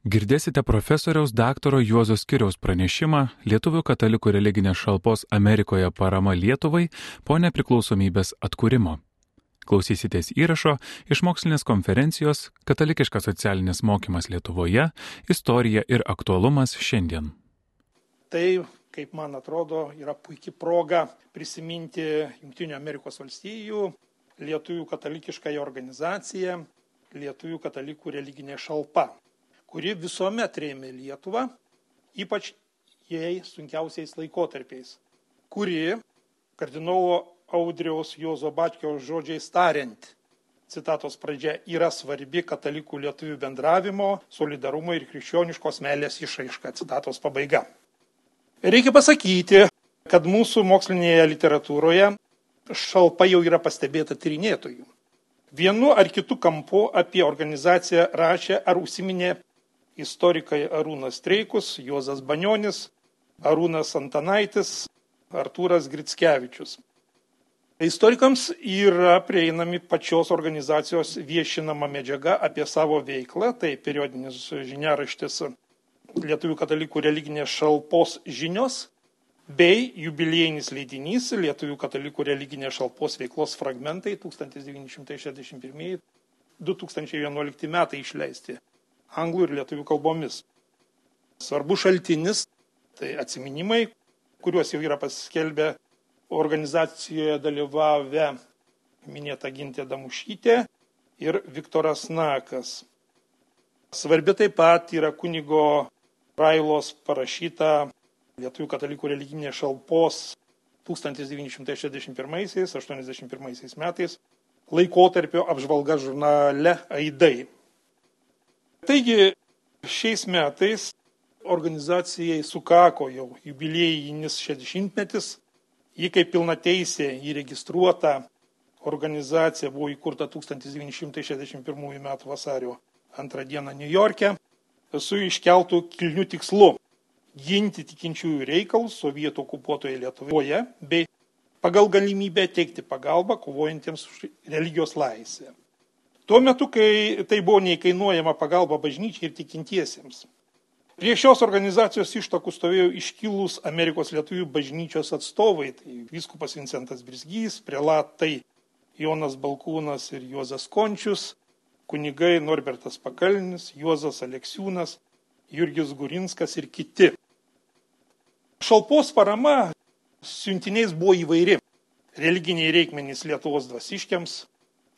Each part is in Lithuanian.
Girdėsite profesoriaus daktaro Juozo Skiriaus pranešimą Lietuvių katalikų religinės šalpos Amerikoje parama Lietuvai po nepriklausomybės atkūrimo. Klausysitės įrašo iš mokslinės konferencijos Katalikiškas socialinis mokymas Lietuvoje - istorija ir aktualumas šiandien. Tai, kaip man atrodo, yra puikia proga prisiminti Junktinių Amerikos valstijų Lietuvių katalikiškąją organizaciją Lietuvių katalikų religinė šalpa kuri visuomet rėmė Lietuvą, ypač jai sunkiausiais laikotarpiais, kuri kardinolo Audriaus Jozo Batkiaus žodžiais tariant, citatos pradžia, yra svarbi katalikų lietuvių bendravimo, solidarumo ir krikščioniškos meilės išraiška, citatos pabaiga. Reikia pasakyti, kad mūsų mokslinėje literatūroje šalpa jau yra pastebėta tyrinėtojų. Vienu ar kitu kampu apie organizaciją rašė ar užsiminė istorikai Arūnas Streikus, Juozas Banionis, Arūnas Antanaitis, Artūras Gritskevičius. Istorikams yra prieinami pačios organizacijos viešinama medžiaga apie savo veiklą, tai periodinis žiniaraštis Lietuvių katalikų religinės šalpos žinios bei jubiliejinis leidinys Lietuvių katalikų religinės šalpos veiklos fragmentai 1961-2011 metai išleisti anglų ir lietuvių kalbomis. Svarbu šaltinis, tai atsiminimai, kuriuos jau yra paskelbę organizacijoje dalyvavę minėta Gintė Damušytė ir Viktoras Nakas. Svarbi taip pat yra kunigo Railos parašyta Lietuvių katalikų religinė šalpos 1961-1981 metais laikotarpio apžvalga žurnale Aidai. Taigi šiais metais organizacijai sukako jau jubiliejinis 60-metis, ji kaip pilna teisė įregistruota organizacija buvo įkurta 1961 m. vasario 2 d. New York'e su iškeltų kilnių tikslu ginti tikinčiųjų reikalus sovietų okupuotoje Lietuvoje bei pagal galimybę teikti pagalbą kovojantiems už religijos laisvę. Tuo metu, kai tai buvo neįkainuojama pagalba bažnyčiai ir tikintiesiems. Prie šios organizacijos ištakų stovėjo iškilus Amerikos lietuvių bažnyčios atstovai, tai viskupas Vincentas Brisgys, prelatai Jonas Balkūnas ir Juozas Končius, kunigai Norbertas Pakalnis, Juozas Aleksiūnas, Jurgis Gurinskas ir kiti. Šalpos parama siuntiniais buvo įvairi. Religiniai reikmenys Lietuvos dvasiškiams,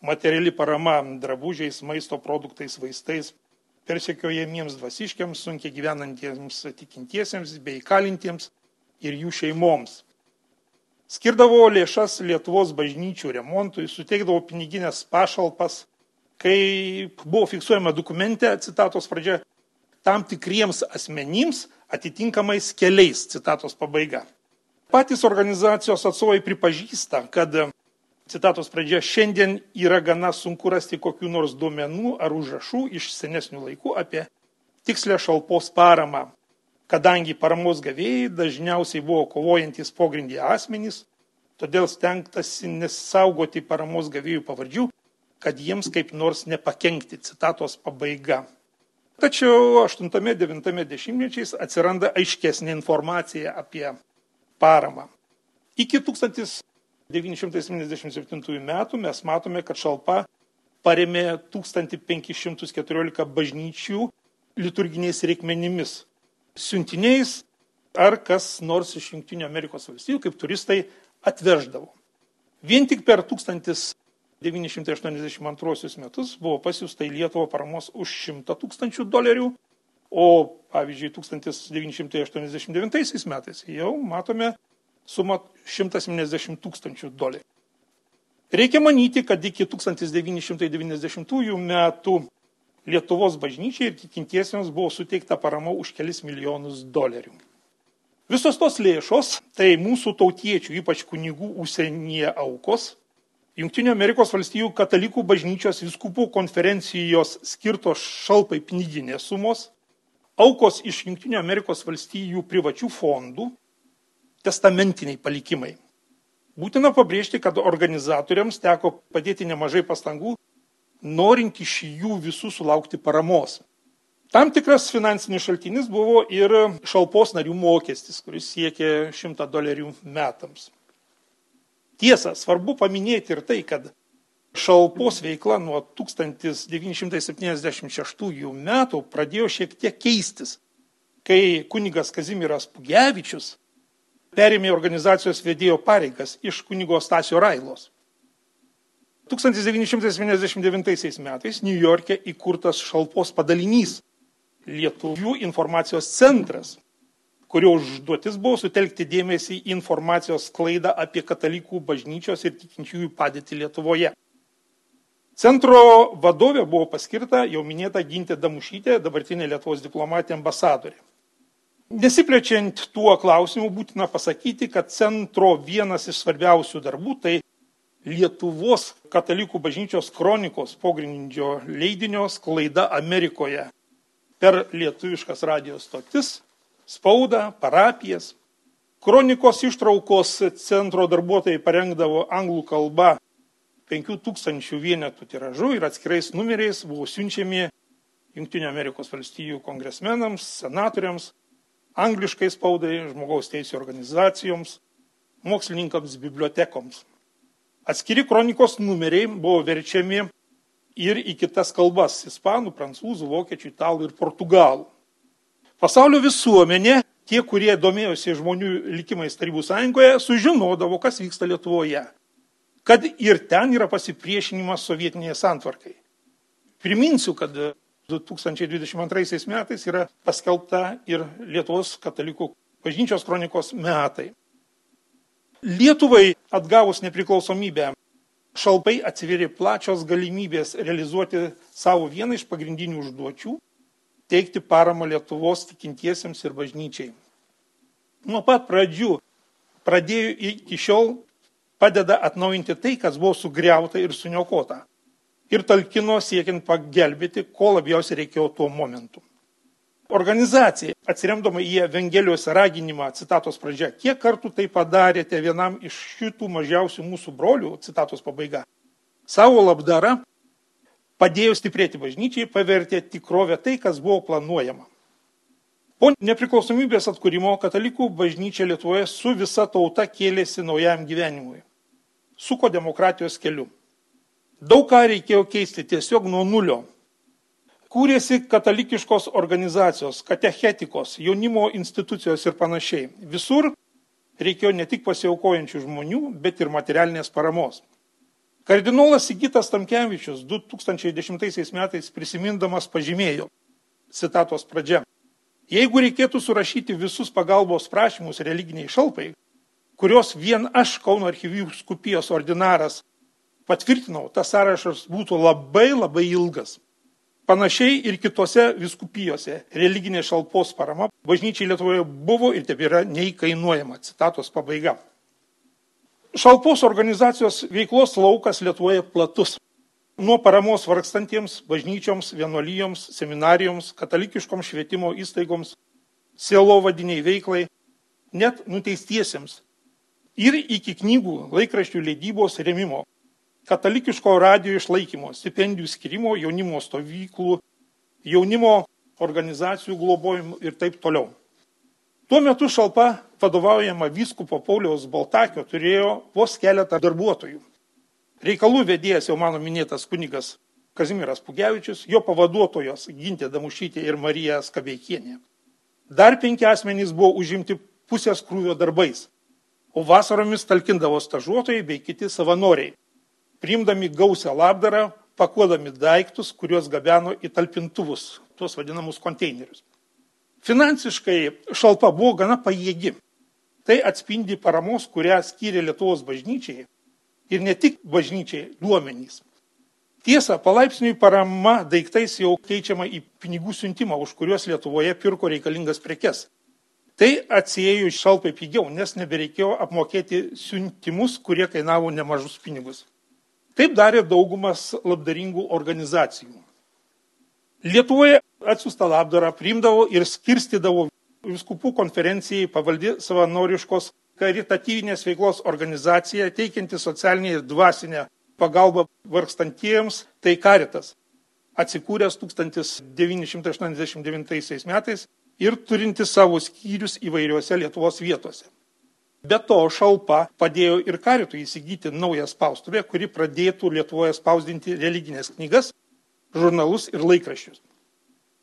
materiali parama drabužiais, maisto produktais, vaistais, persekiojamiems dvasiškiams, sunkiai gyvenantiems tikintiesiems bei kalintiems ir jų šeimoms. Skirdavo lėšas Lietuvos bažnyčių remontui, suteikdavo piniginės pašalpas, kai buvo fiksuojama dokumente, citatos pradžia, tam tikriems asmenims atitinkamais keliais, citatos pabaiga. Patys organizacijos atstovai pripažįsta, kad citatos pradžia, šiandien yra gana sunku rasti kokių nors duomenų ar užrašų iš senesnių laikų apie tikslę šalpos paramą, kadangi paramos gavėjai dažniausiai buvo kovojantis pogrindį asmenys, todėl stengtasi nesaugoti paramos gavėjų pavardžių, kad jiems kaip nors nepakenkti, citatos pabaiga. Tačiau 8-9 dešimtmečiais atsiranda aiškesnė informacija apie paramą. Iki 1000 977 metų mes matome, kad šalpa paremė 1514 bažnyčių liturginiais reikmenimis, siuntiniais ar kas nors iš Junktinių Amerikos valstybių kaip turistai atveždavo. Vien tik per 1982 metus buvo pasiūsta į Lietuvą paramos už 100 tūkstančių dolerių, o pavyzdžiui 1989 metais jau matome suma 170 tūkstančių dolerių. Reikia manyti, kad iki 1990 metų Lietuvos bažnyčiai ir tikintiesiems buvo suteikta parama už kelis milijonus dolerių. Visos tos lėšos, tai mūsų tautiečių, ypač kunigų užsienyje aukos, Junktinių Amerikos valstijų katalikų bažnyčios viskupų konferencijos skirtos šalpai piniginės sumos, aukos iš Junktinių Amerikos valstijų privačių fondų testamentiniai palikimai. Būtina pabrėžti, kad organizatoriams teko padėti nemažai pastangų, norint iš jų visų sulaukti paramos. Tam tikras finansinis šaltinis buvo ir šalpos narių mokestis, kuris siekė 100 dolerių metams. Tiesa, svarbu paminėti ir tai, kad šalpos veikla nuo 1976 metų pradėjo šiek tiek keistis, kai kunigas Kazimiras Pugevičius perėmė organizacijos vedėjo pareigas iš kunigo Stasio Railos. 1979 metais New York'e įkurtas šalpos padalinys Lietuvių informacijos centras, kurio užduotis buvo sutelkti dėmesį į informacijos sklaidą apie katalikų bažnyčios ir tikinčiųjų padėtį Lietuvoje. Centro vadovė buvo paskirta jau minėta Gintė Damušytė, dabartinė Lietuvos diplomatė ambasadorė. Nesiplečiant tuo klausimu, būtina pasakyti, kad centro vienas iš svarbiausių darbų tai Lietuvos katalikų bažnyčios kronikos pogrindžio leidinio sklaida Amerikoje per lietuviškas radijos stotis, spaudą, parapijas. Kronikos ištraukos centro darbuotojai parengdavo anglų kalba 5000 vienetų tiražų ir atskirais numeriais buvo siunčiami Junktinių Amerikos valstijų kongresmenams, senatoriams, angliškai spaudai, žmogaus teisų organizacijoms, mokslininkams, bibliotekoms. Atskiri kronikos numeriai buvo verčiami ir į kitas kalbas - ispanų, prancūzų, vokiečių, italų ir portugalų. Pasaulio visuomenė, tie, kurie domėjosi žmonių likimais Tarybų sąjungoje, sužinodavo, kas vyksta Lietuvoje. Kad ir ten yra pasipriešinimas sovietiniai santvarkai. Priminsiu, kad 2022 metais yra paskelbta ir Lietuvos katalikų bažnyčios kronikos metai. Lietuvai atgavus nepriklausomybę šalpai atsivėrė plačios galimybės realizuoti savo vieną iš pagrindinių užduočių - teikti paramą Lietuvos tikintiesiems ir bažnyčiai. Nuo pat pradžių pradėjo iki šiol padeda atnaujinti tai, kas buvo sugriauta ir suniokota. Ir talkino siekiant pagelbėti, ko labiausiai reikėjo tuo momentu. Organizacija, atsiremdama į Evangelijos raginimą, citatos pradžia, kiek kartų tai padarėte vienam iš šitų mažiausių mūsų brolių, citatos pabaiga, savo labdarą padėjo stiprėti bažnyčiai, pavertė tikrovę tai, kas buvo planuojama. Po nepriklausomybės atkūrimo katalikų bažnyčia Lietuvoje su visa tauta kėlėsi naujam gyvenimui. Suko demokratijos keliu. Daug ką reikėjo keisti tiesiog nuo nulio, Kūrėsi katalikiškos organizacijos, katechetikos, jaunimo institucijos ir panašiai. Visur reikėjo ne tik pasiaukojančių žmonių, bet ir materialinės paramos. Kardinolas Sigitas Tamkevičius 2010 metais prisimindamas pažymėjo, citatos pradžia, jeigu reikėtų surašyti visus pagalbos prašymus religiniai šalpai, kurios vien aš Kauno archyvyskupijos ordinaras patvirtinau, tas sąrašas būtų labai labai ilgas. Panašiai ir kitose viskupijose religinė šalpos parama bažnyčiai Lietuvoje buvo ir tebėra neįkainuojama. Citatos pabaiga. Šalpos organizacijos veiklos laukas Lietuvoje platus. Nuo paramos vargstantiems bažnyčioms, vienuolyjoms, seminarijoms, katalikiškoms švietimo įstaigoms, sielo vadiniai veiklai, net nuteistiesiems. Ir iki knygų, laikraščių leidybos remimo, katalikiško radio išlaikymo, stipendijų skirimo, jaunimo stovyklų, jaunimo organizacijų globojimų ir taip toliau. Tuo metu šalpa vadovaujama vyskupo Pauliaus Baltakio turėjo vos keletą darbuotojų. Reikalų vedėjas jau mano minėtas kunigas Kazimiras Pugevičius, jo pavaduotojos Gintė Damušytė ir Marija Skabeikienė. Dar penki asmenys buvo užimti pusės krūvio darbais, o vasaromis talkindavo stažuotojai bei kiti savanoriai priimdami gausią labdarą, pakuodami daiktus, kuriuos gabeno į talpintuvus, tuos vadinamus konteinerius. Finansiškai šalpa buvo gana pajėgi. Tai atspindi paramos, kurią skyrė Lietuvos bažnyčiai ir ne tik bažnyčiai duomenys. Tiesa, palaipsniui parama daiktais jau keičiama į pinigų siuntimą, už kuriuos Lietuvoje pirko reikalingas prekes. Tai atsiejo šalpai pigiau, nes nebereikėjo apmokėti siuntimus, kurie kainavo nemažus pinigus. Taip darė daugumas labdaringų organizacijų. Lietuvoje atsiųstą labdarą priimdavo ir skirstydavo viskupų konferencijai pavaldi savanoriškos karitatyvinės veiklos organizacija, teikianti socialinę ir dvasinę pagalbą vargstantiems, tai karitas. atsikūręs 1989 metais ir turintis savo skyrius įvairiuose Lietuvos vietose. Be to, šalpa padėjo ir karitui įsigyti naują spaustuvę, kuri pradėtų Lietuvoje spausdinti religinės knygas, žurnalus ir laikraščius.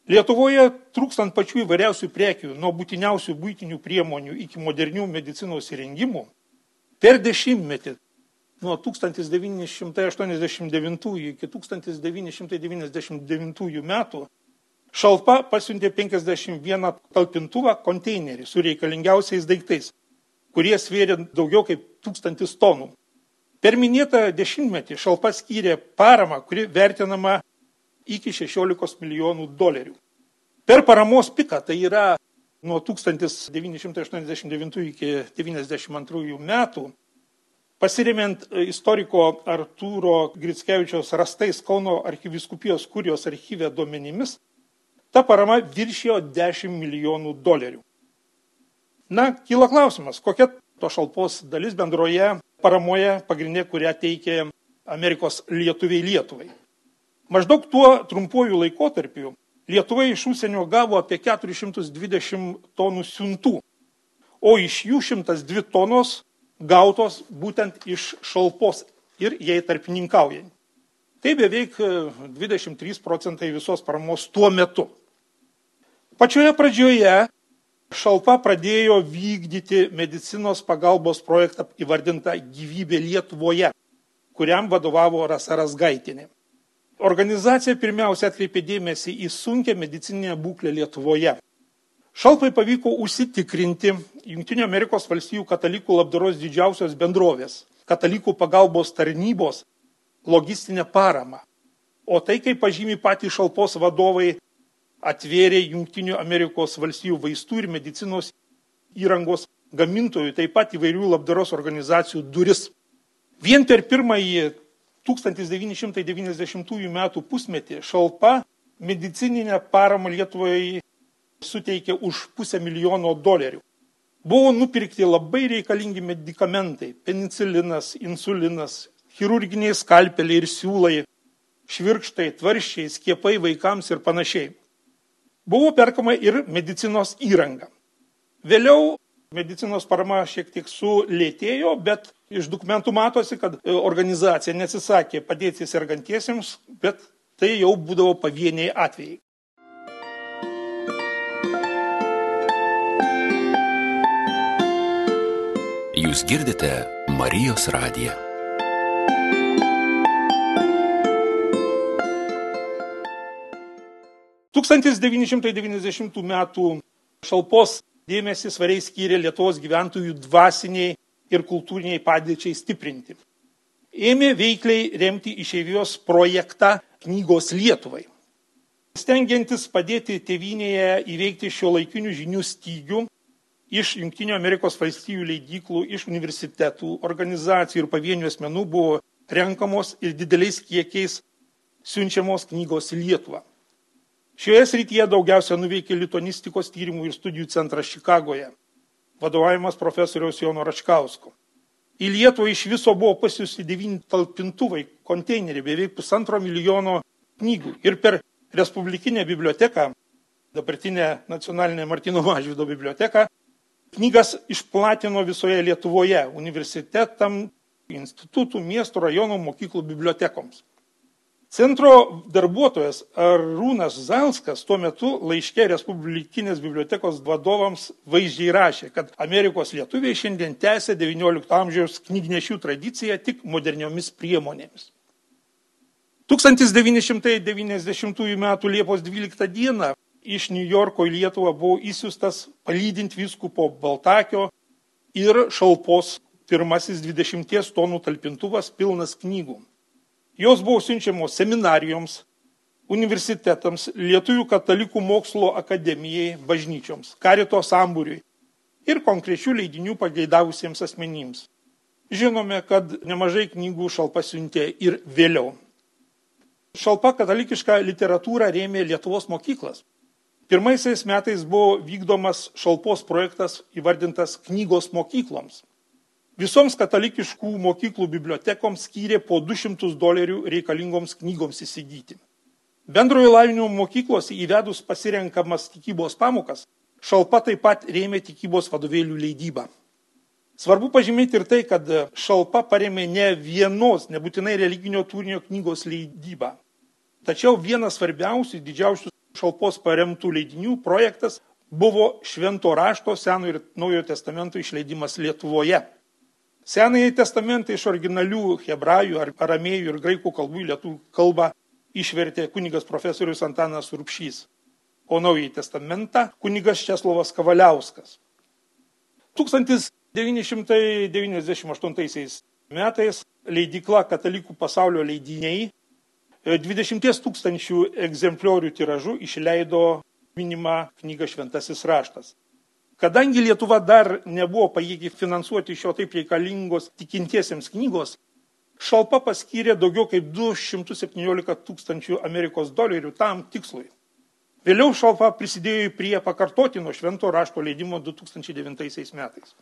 Lietuvoje trūkstant pačių įvairiausių prekių, nuo būtiniausių būtinių priemonių iki modernių medicinos įrengimų, per dešimtmetį nuo 1989 iki 1999 metų šalpa pasiuntė 51 talpintuvą konteinerį su reikalingiausiais daiktais, kurie svėrė daugiau kaip tūkstantis tonų. Per minėtą dešimtmetį šalpa skyrė paramą, kuri vertinama iki 16 milijonų dolerių. Per paramos piką, tai yra nuo 1989 iki 1992 metų, Pasiremiant istoriko Artūro Gritskevičiaus rastais Kauno arkiviskupijos kurijos archyvė duomenimis, ta parama viršijo 10 milijonų dolerių. Na, kyla klausimas, kokia to šalpos dalis bendroje paramoje pagrindė, kurią teikė Amerikos lietuviai Lietuvai. Maždaug tuo trumpuoju laikotarpiu Lietuva iš užsienio gavo apie 420 tonų siuntų, o iš jų 102 tonos gautos būtent iš šalpos ir jai tarpininkaujant. Tai beveik 23 e, procentai visos paramos tuo metu. Pačioje pradžioje šalpa pradėjo vykdyti medicinos pagalbos projektą įvardintą gyvybė Lietuvoje, kuriam vadovavo Rasa Rasgaitinė. Organizacija pirmiausia atkreipė dėmesį į sunkę medicininę būklę Lietuvoje. Šalpai pavyko užsitikrinti Junktinių Amerikos valstijų katalikų labdaros didžiausios bendrovės, katalikų pagalbos tarnybos logistinę paramą. O tai, kaip pažymi patys šalpos vadovai, atvėrė Junktinių Amerikos valstijų vaistų ir medicinos įrangos gamintojų, taip pat įvairių labdaros organizacijų duris. Vien per pirmąjį 1990 m. pusmetį šalpa medicininę paramą Lietuvoje suteikė už pusę milijono dolerių. Buvo nupirkti labai reikalingi medikamentai - penicilinas, insulinas, chirurginiai skalpeliai ir siūlai, švirkštai, tvarščiai, skiepai vaikams ir panašiai. Buvo perkama ir medicinos įranga. Vėliau medicinos parama šiek tiek sulėtėjo, bet iš dokumentų matosi, kad organizacija nesisakė padėti sergantiesiems, bet tai jau būdavo pavieniai atvejai. Jūs girdite Marijos radiją. 1990 m. šalpos dėmesį svariai skyrė Lietuvos gyventojų dvasiniai ir kultūriniai padėčiai stiprinti. Ėmė veikliai remti išeivijos projektą knygos Lietuvai. Stengiantis padėti tėvynėje įveikti šio laikinių žinių stygių, iš Junktinių Amerikos valstijų leidyklų, iš universitetų, organizacijų ir pavienių asmenų buvo renkamos ir dideliais kiekiais siunčiamos knygos į Lietuvą. Šioje srityje daugiausia nuveikė litonistikos tyrimų ir studijų centras Čikagoje, vadovavimas profesoriaus Jono Račkausko. Į Lietuvą iš viso buvo pasiūsti devyni talpintuvai, konteineriai, beveik pusantro milijono knygų. Ir per Respublikinę biblioteką, dabartinę nacionalinę Martino Mažvido biblioteką, Knygas išplatino visoje Lietuvoje universitetam, institutų, miestų, rajonų, mokyklų, bibliotekoms. Centro darbuotojas Arūnas Zalskas tuo metu laiškė Respublikinės bibliotekos vadovams vaizdžiai rašė, kad Amerikos lietuviai šiandien tęsia XIX amžiaus knygnešių tradiciją tik moderniomis priemonėmis. 1990 m. Liepos 12 d iš New Yorko į Lietuvą buvo įsiustas palydint vyskupo Baltakio ir šalpos pirmasis 20 tonų talpintuvas pilnas knygų. Jos buvo siunčiamos seminarijoms, universitetams, Lietuvių katalikų mokslo akademijai, bažnyčioms, karito sambūriui ir konkrečių leidinių pageidavusiems asmenims. Žinome, kad nemažai knygų šalpa siuntė ir vėliau. Šalpa katalikišką literatūrą rėmė Lietuvos mokyklas. Pirmaisiais metais buvo vykdomas šalpos projektas įvardintas knygos mokykloms. Visoms katalikiškų mokyklų bibliotekoms skyrė po 200 dolerių reikalingoms knygoms įsigyti. Bendrojo lavinimo mokyklos įvedus pasirenkamas tikybos pamokas, šalpa taip pat rėmė tikybos vadovėlių leidybą. Svarbu pažymėti ir tai, kad šalpa paremė ne vienos, nebūtinai religinio turinio knygos leidybą. Tačiau vienas svarbiausių, didžiausių šalpos paremtų leidinių projektas buvo Švento rašto Seno ir Naujojo testamento išleidimas Lietuvoje. Senąjį testamentą iš originalių hebrajų, aramėjų ir graikų kalbų į lietuvių kalbą išvertė kunigas profesorius Antanas Rupšys, o Naująjį testamentą kunigas Česlovas Kavaliauskas. 1998 metais leidikla Katalikų pasaulio leidiniai 20 e, tūkstančių egzempliorių tiražų išleido minimą knygą Šventasis raštas. Kadangi Lietuva dar nebuvo pajėgi finansuoti šio taip reikalingos tikintiesiems knygos, šalpa paskyrė daugiau kaip 217 tūkstančių Amerikos dolerių tam tikslui. Vėliau šalpa prisidėjo prie pakartotino švento rašto leidimo 2009 metais.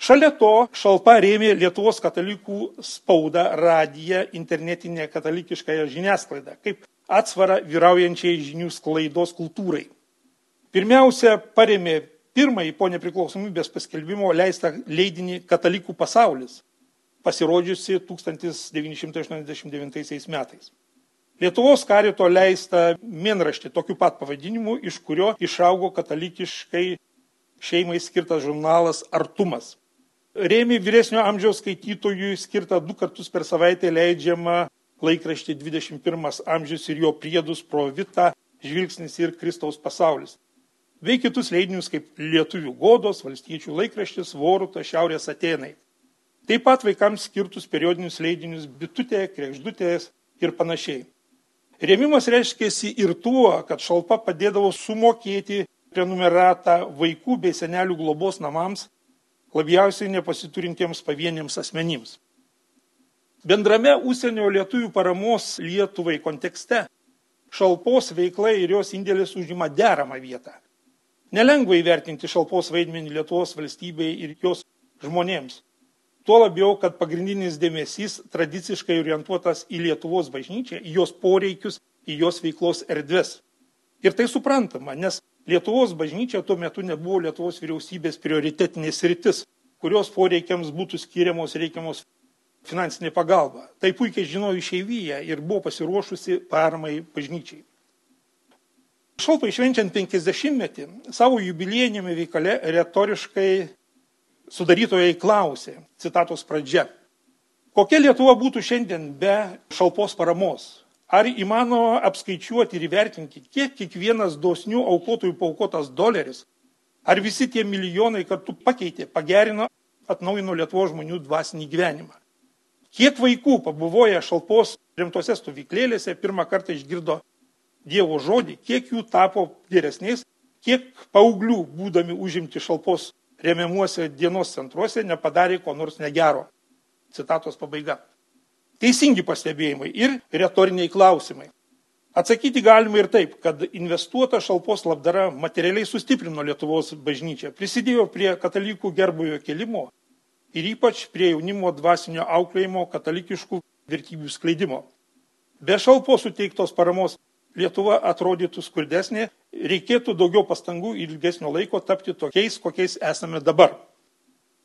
Šalia to šalpa rėmė Lietuvos katalikų spaudą, radiją, internetinę katalikiškąją žiniasklaidą, kaip atsvarą vyraujančiai žinių sklaidos kultūrai. Pirmiausia, paremė pirmąjį po nepriklausomybės paskelbimo leistą leidinį Katalikų pasaulis, pasirodžiusi 1989 metais. Lietuvos karito leista minraštį tokiu pat pavadinimu, iš kurio išaugo katalikiškai šeimai skirtas žurnalas Artumas rėmė vyresnio amžiaus skaitytojui skirtą du kartus per savaitę leidžiamą laikraštį 21 amžius ir jo priedus Provita, Žvilgsnis ir Kristaus pasaulis. Bei kitus leidinius kaip Lietuvių godos, valstiečių laikraštis, Voruta, Šiaurės Atenai. Taip pat vaikams skirtus periodinius leidinius Bitutė, Krekždutės ir panašiai. Rėmimas reiškėsi ir tuo, kad šalpa padėdavo sumokėti prenumeratą vaikų bei senelių globos namams labiausiai nepasiturintiems pavieniams asmenims. Bendrame užsienio lietuvių paramos Lietuvai kontekste šalpos veikla ir jos indėlis užima deramą vietą. Nelengva įvertinti šalpos vaidmenį Lietuvos valstybei ir jos žmonėms. Tuo labiau, kad pagrindinis dėmesys tradiciškai orientuotas į Lietuvos bažnyčią, į jos poreikius, į jos veiklos erdves. Ir tai suprantama, nes Lietuvos bažnyčia tuo metu nebuvo Lietuvos vyriausybės prioritetinės rytis, kurios poreikiams būtų skiriamos reikiamos finansinė pagalba. Tai puikiai žinojo išeivyje ir buvo pasiruošusi paramai bažnyčiai. Šalpai švenčiant 50-metį savo jubiliejinėme veikale retoriškai sudarytojai klausė, citatos pradžia, kokia Lietuva būtų šiandien be šalpos paramos? Ar įmanoma apskaičiuoti ir įvertinti, kiek kiekvienas dosnių aukotojų paukotas doleris, ar visi tie milijonai kartu pakeitė, pagerino, atnaujino Lietuvos žmonių dvasinį gyvenimą? Kiek vaikų pabuvoja šalpos rimtose stovyklėlėse pirmą kartą išgirdo Dievo žodį, kiek jų tapo geresniais, kiek paauglių, būdami užimti šalpos remiamuose dienos centruose, nepadarė ko nors negero. Citatos pabaiga. Teisingi pastebėjimai ir retoriniai klausimai. Atsakyti galima ir taip, kad investuota šalpos labdara materialiai sustiprino Lietuvos bažnyčią, prisidėjo prie katalikų gerbojo kelimo ir ypač prie jaunimo dvasinio auklėjimo katalikiškų vertybių skleidimo. Be šalpos suteiktos paramos Lietuva atrodytų skurdesnė, reikėtų daugiau pastangų ir ilgesnio laiko tapti tokiais, kokiais esame dabar.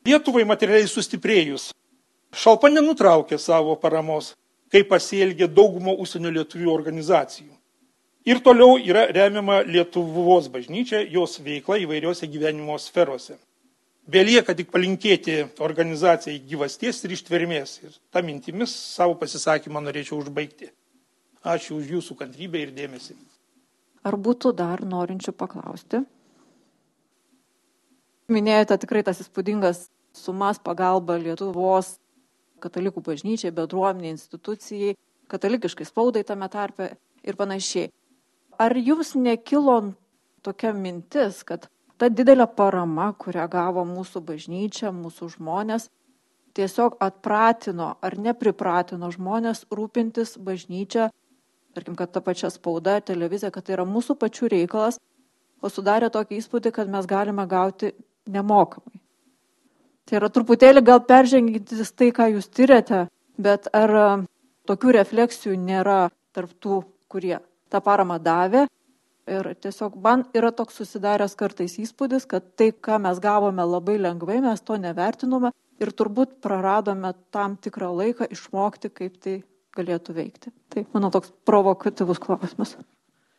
Lietuvai materialiai sustiprėjus Šalpa nenutraukė savo paramos, kaip pasielgė daugumo užsienio lietuvių organizacijų. Ir toliau yra remiama Lietuvos bažnyčia, jos veikla įvairiose gyvenimo sferose. Belieka tik palinkėti organizacijai gyvasties ir ištvermės. Ir tą mintimis savo pasisakymą norėčiau užbaigti. Ačiū už jūsų kantrybę ir dėmesį. Ar būtų dar norinčių paklausti? Minėjote tikrai tas įspūdingas sumas pagalba Lietuvos katalikų bažnyčiai, bendruomeniai, institucijai, katalikiškai spaudai tame tarpe ir panašiai. Ar jums nekilo tokia mintis, kad ta didelė parama, kurią gavo mūsų bažnyčia, mūsų žmonės, tiesiog atpratino ar nepripratino žmonės rūpintis bažnyčia, tarkim, kad ta pačia spauda, televizija, kad tai yra mūsų pačių reikalas, o sudarė tokį įspūdį, kad mes galime gauti nemokamai. Tai yra truputėlį gal peržengintis tai, ką jūs tyrėte, bet ar e, tokių refleksijų nėra tarp tų, kurie tą paramą davė. Ir tiesiog man yra toks susidaręs kartais įspūdis, kad tai, ką mes gavome labai lengvai, mes to nevertinome ir turbūt praradome tam tikrą laiką išmokti, kaip tai galėtų veikti. Tai mano toks provokatyvus klausimas.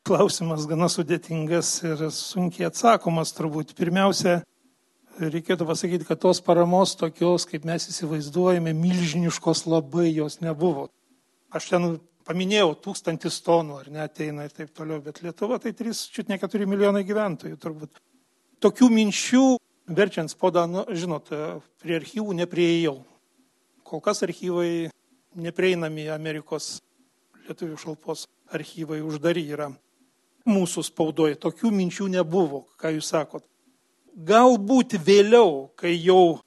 Klausimas gana sudėtingas ir sunkiai atsakomas turbūt. Pirmiausia, reikėtų pasakyti, kad tos paramos tokios, kaip mes įsivaizduojame, milžiniškos labai jos nebuvo. Aš ten paminėjau tūkstantis tonų, ar ne ateina ir taip toliau, bet Lietuva tai 3, ne 4 milijonai gyventojų turbūt. Tokių minčių, verčiant spaudą, nu, žinot, prie archyvų neprieėjau. Kol kas archyvai neprieinami Amerikos lietuvių šalpos archyvai uždari yra. Mūsų spaudoje tokių minčių nebuvo, ką jūs sakot. Galbūt vėliau, kai jau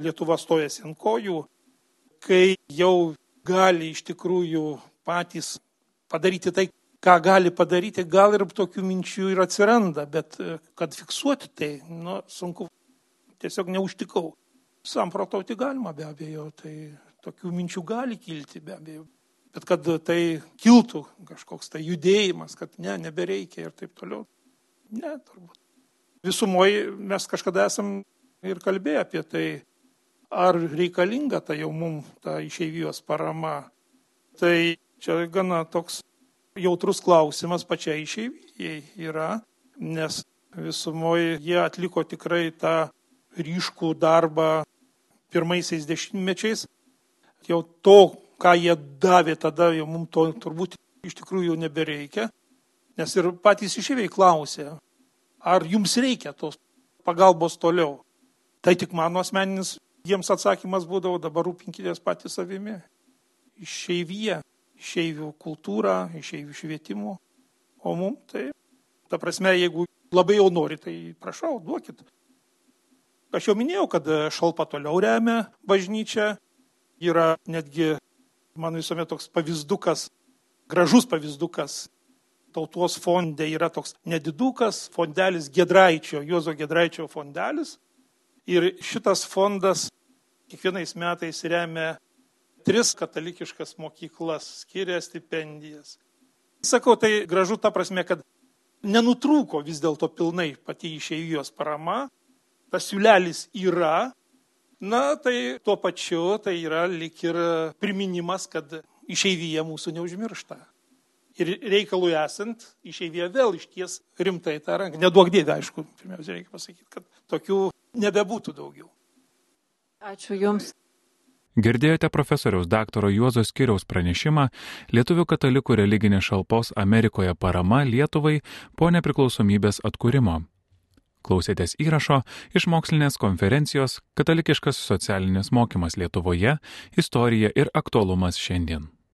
Lietuva stojasi ant kojų, kai jau gali iš tikrųjų patys padaryti tai, ką gali padaryti, gal ir tokių minčių ir atsiranda, bet kad fiksuoti tai, nu, sunku, tiesiog neužtikau. Samprotauti galima be abejo, tai tokių minčių gali kilti be abejo. Bet kad tai kiltų kažkoks tai judėjimas, kad ne, nebereikia ir taip toliau. Ne, turbūt. Visumoje mes kažkada esam ir kalbėję apie tai, ar reikalinga ta jau mums ta išeivijos parama. Tai čia gana toks jautrus klausimas pačiai išeivijai yra, nes visumoje jie atliko tikrai tą ryškų darbą pirmaisiais dešimtmečiais, jau to, ką jie davė tada, jau mums to turbūt iš tikrųjų jau nebereikia. Nes ir patys išėviai klausė, ar jums reikia tos pagalbos toliau. Tai tik mano asmeninis jiems atsakymas būdavo, dabar rūpinkitės patys savimi. Išeivyje, išeivių kultūrą, išeivių švietimu. O mums tai, ta prasme, jeigu labai jau nori, tai prašau, duokit. Aš jau minėjau, kad šalpa toliau remia bažnyčią, yra netgi, man visuomet toks pavyzdukas, gražus pavyzdukas. Tautos fonde yra toks nedidukas fondelis Gedraičio, Juozo Gedraičio fondelis. Ir šitas fondas kiekvienais metais remia tris katalikiškas mokyklas, skiria stipendijas. Sakau, tai gražu ta prasme, kad nenutrūko vis dėlto pilnai pati išeivijos parama, tas siūlelis yra, Na, tai tuo pačiu tai yra lik ir priminimas, kad išeivyje mūsų neužmiršta. Ir reikalui esant, išeivyje vėl išties rimtai tą ranką. Neduok dėdė, aišku, pirmiausia, reikia pasakyti, kad tokių nebebūtų daugiau. Ačiū Jums. Girdėjote profesoriaus daktaro Juozo Skiriaus pranešimą Lietuvių katalikų religinės šalpos Amerikoje parama Lietuvai po nepriklausomybės atkūrimo. Klausėtės įrašo iš mokslinės konferencijos Katalikiškas socialinis mokymas Lietuvoje - istorija ir aktualumas šiandien.